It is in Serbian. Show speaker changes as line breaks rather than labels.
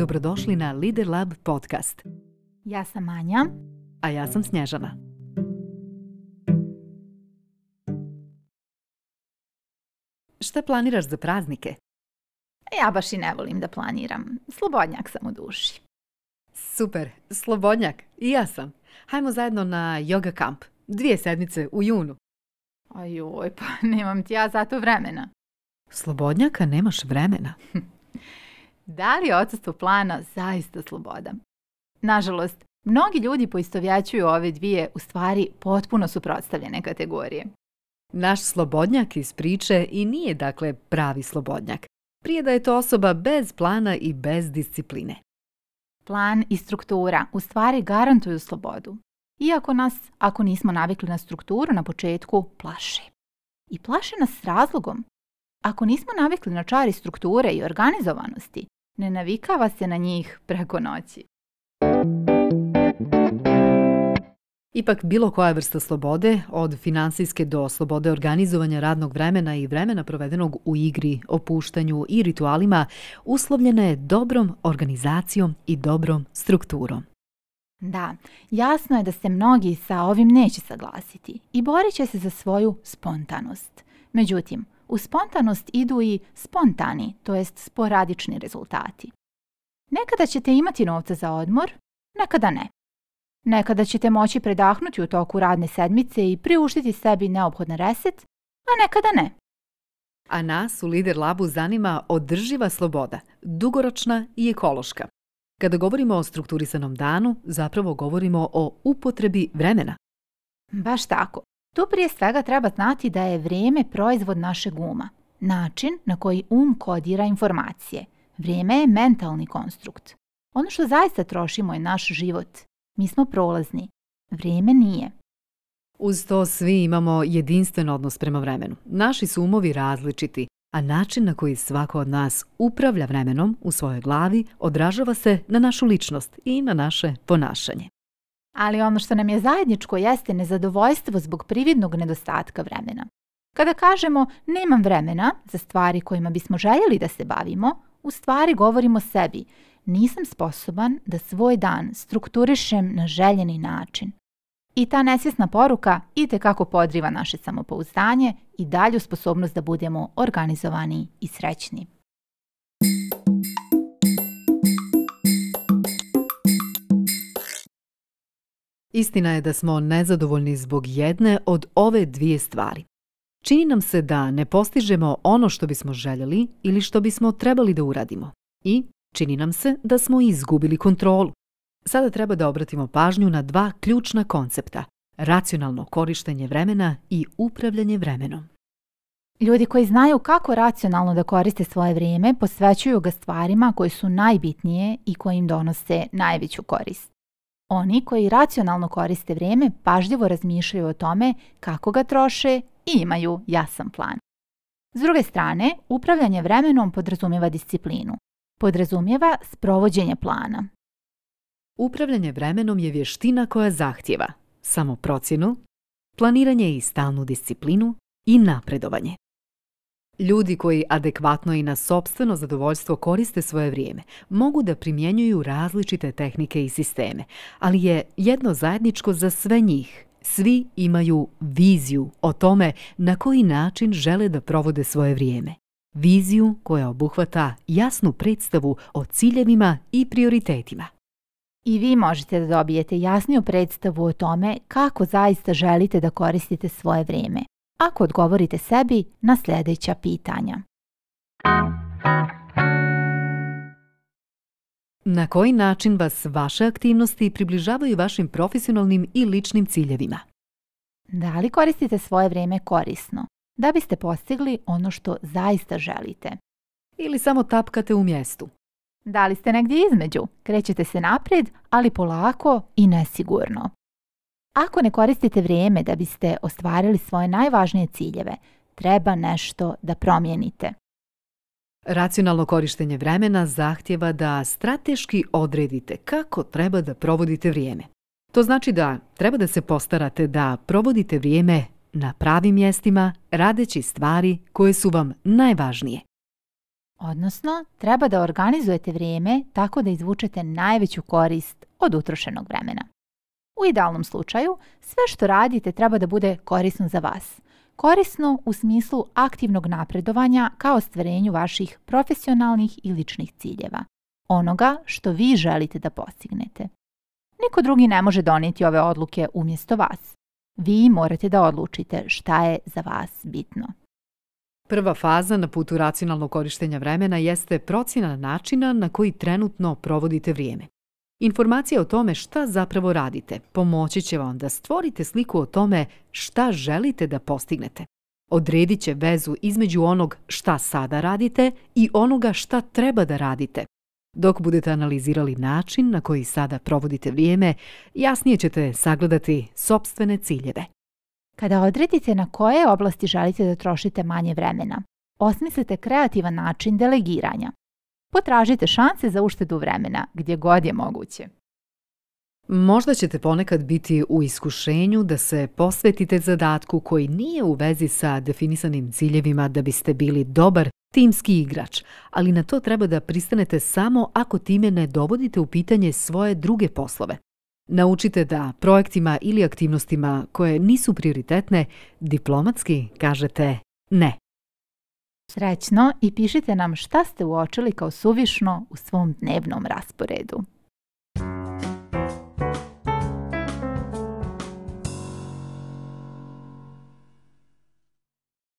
Dobrodošli na Lider Lab podcast.
Ja sam Anja.
A ja sam Snježana. Šta planiraš za praznike?
E, ja baš i ne volim da planiram. Slobodnjak sam u duši.
Super, slobodnjak. I ja sam. Hajmo zajedno na yoga kamp. Dvije sedmice u junu.
Ajoj, pa nemam ti ja za to vremena.
Slobodnjaka nemaš vremena.
Da li je odsustvo plana zaista sloboda? Nažalost, mnogi ljudi poistovjećuju ove dvije u stvari potpuno suprotstavljene kategorije.
Naš slobodnjak iz priče i nije dakle pravi slobodnjak. Prije da je to osoba bez plana i bez discipline.
Plan i struktura u stvari garantuju slobodu. Iako nas, ako nismo navikli na strukturu na početku, plaši. I plaše nas s razlogom. Ako nismo navikli na čari strukture i organizovanosti, ne navikava se na njih preko noći.
Ipak bilo koja vrsta slobode, od financijske do slobode organizovanja radnog vremena i vremena provedenog u igri, opuštanju i ritualima, uslovljena je dobrom organizacijom i dobrom strukturom.
Da, jasno je da se mnogi sa ovim neće saglasiti i borit će se za svoju spontanost. Međutim, u spontanost idu i spontani, to jest sporadični rezultati. Nekada ćete imati novca za odmor, nekada ne. Nekada ćete moći predahnuti u toku radne sedmice i priuštiti sebi neophodan reset, a nekada ne.
A nas u Lider Labu zanima održiva sloboda, dugoročna i ekološka. Kada govorimo o strukturisanom danu, zapravo govorimo o upotrebi vremena.
Baš tako. Tu prije svega treba znati da je vrijeme proizvod našeg uma, način na koji um kodira informacije. Vrijeme je mentalni konstrukt. Ono što zaista trošimo je naš život. Mi smo prolazni. Vrijeme nije.
Uz to svi imamo jedinstven odnos prema vremenu. Naši su umovi različiti, a način na koji svako od nas upravlja vremenom u svojoj glavi odražava se na našu ličnost i na naše ponašanje.
Ali ono što nam je zajedničko jeste nezadovoljstvo zbog prividnog nedostatka vremena. Kada kažemo nemam vremena za stvari kojima bismo željeli da se bavimo, u stvari govorimo sebi nisam sposoban da svoj dan strukturišem na željeni način. I ta nesvjesna poruka itekako podriva naše samopouzdanje i dalju sposobnost da budemo organizovani i srećni.
Istina je da smo nezadovoljni zbog jedne od ove dvije stvari. Čini nam se da ne postižemo ono što bismo željeli ili što bismo trebali da uradimo. I čini nam se da smo izgubili kontrolu. Sada treba da obratimo pažnju na dva ključna koncepta. Racionalno korištenje vremena i upravljanje vremenom.
Ljudi koji znaju kako racionalno da koriste svoje vrijeme posvećuju ga stvarima koje su najbitnije i koje im donose najveću korist. Oni koji racionalno koriste vrijeme pažljivo razmišljaju o tome kako ga troše i imaju jasan plan. S druge strane, upravljanje vremenom podrazumijeva disciplinu. Podrazumijeva sprovođenje plana.
Upravljanje vremenom je vještina koja zahtjeva samoprocjenu, planiranje i stalnu disciplinu i napredovanje. Ljudi koji adekvatno i na sobstveno zadovoljstvo koriste svoje vrijeme mogu da primjenjuju različite tehnike i sisteme, ali je jedno zajedničko za sve njih. Svi imaju viziju o tome na koji način žele da provode svoje vrijeme. Viziju koja obuhvata jasnu predstavu o ciljevima i prioritetima.
I vi možete da dobijete jasniju predstavu o tome kako zaista želite da koristite svoje vrijeme ako odgovorite sebi na sljedeća pitanja.
Na koji način vas vaše aktivnosti približavaju vašim profesionalnim i ličnim ciljevima?
Da li koristite svoje vrijeme korisno, da biste postigli ono što zaista želite?
Ili samo tapkate u mjestu?
Da li ste negdje između? Krećete se naprijed, ali polako i nesigurno. Ako ne koristite vrijeme da biste ostvarili svoje najvažnije ciljeve, treba nešto da promijenite.
Racionalno korištenje vremena zahtjeva da strateški odredite kako treba da provodite vrijeme. To znači da treba da se postarate da provodite vrijeme na pravim mjestima radeći stvari koje su vam najvažnije.
Odnosno, treba da organizujete vrijeme tako da izvučete najveću korist od utrošenog vremena. U idealnom slučaju, sve što radite treba da bude korisno za vas. Korisno u smislu aktivnog napredovanja kao ostvarenju vaših profesionalnih i ličnih ciljeva, onoga što vi želite da postignete. Niko drugi ne može donijeti ove odluke umjesto vas. Vi morate da odlučite šta je za vas bitno.
Prva faza na putu racionalnog korištenja vremena jeste procjena načina na koji trenutno provodite vrijeme. Informacija o tome šta zapravo radite pomoći će vam da stvorite sliku o tome šta želite da postignete. Odredit će vezu između onog šta sada radite i onoga šta treba da radite. Dok budete analizirali način na koji sada provodite vrijeme, jasnije ćete sagledati sobstvene ciljeve.
Kada odredite na koje oblasti želite da trošite manje vremena, osmislite kreativan način delegiranja. Potražite šanse za uštedu vremena gdje god je moguće.
Možda ćete ponekad biti u iskušenju da se posvetite zadatku koji nije u vezi sa definisanim ciljevima da biste bili dobar timski igrač, ali na to treba da pristanete samo ako time ne dovodite u pitanje svoje druge poslove. Naučite da projektima ili aktivnostima koje nisu prioritetne diplomatski kažete ne.
Srećno i pišite nam šta ste uočili kao suvišno u svom dnevnom rasporedu.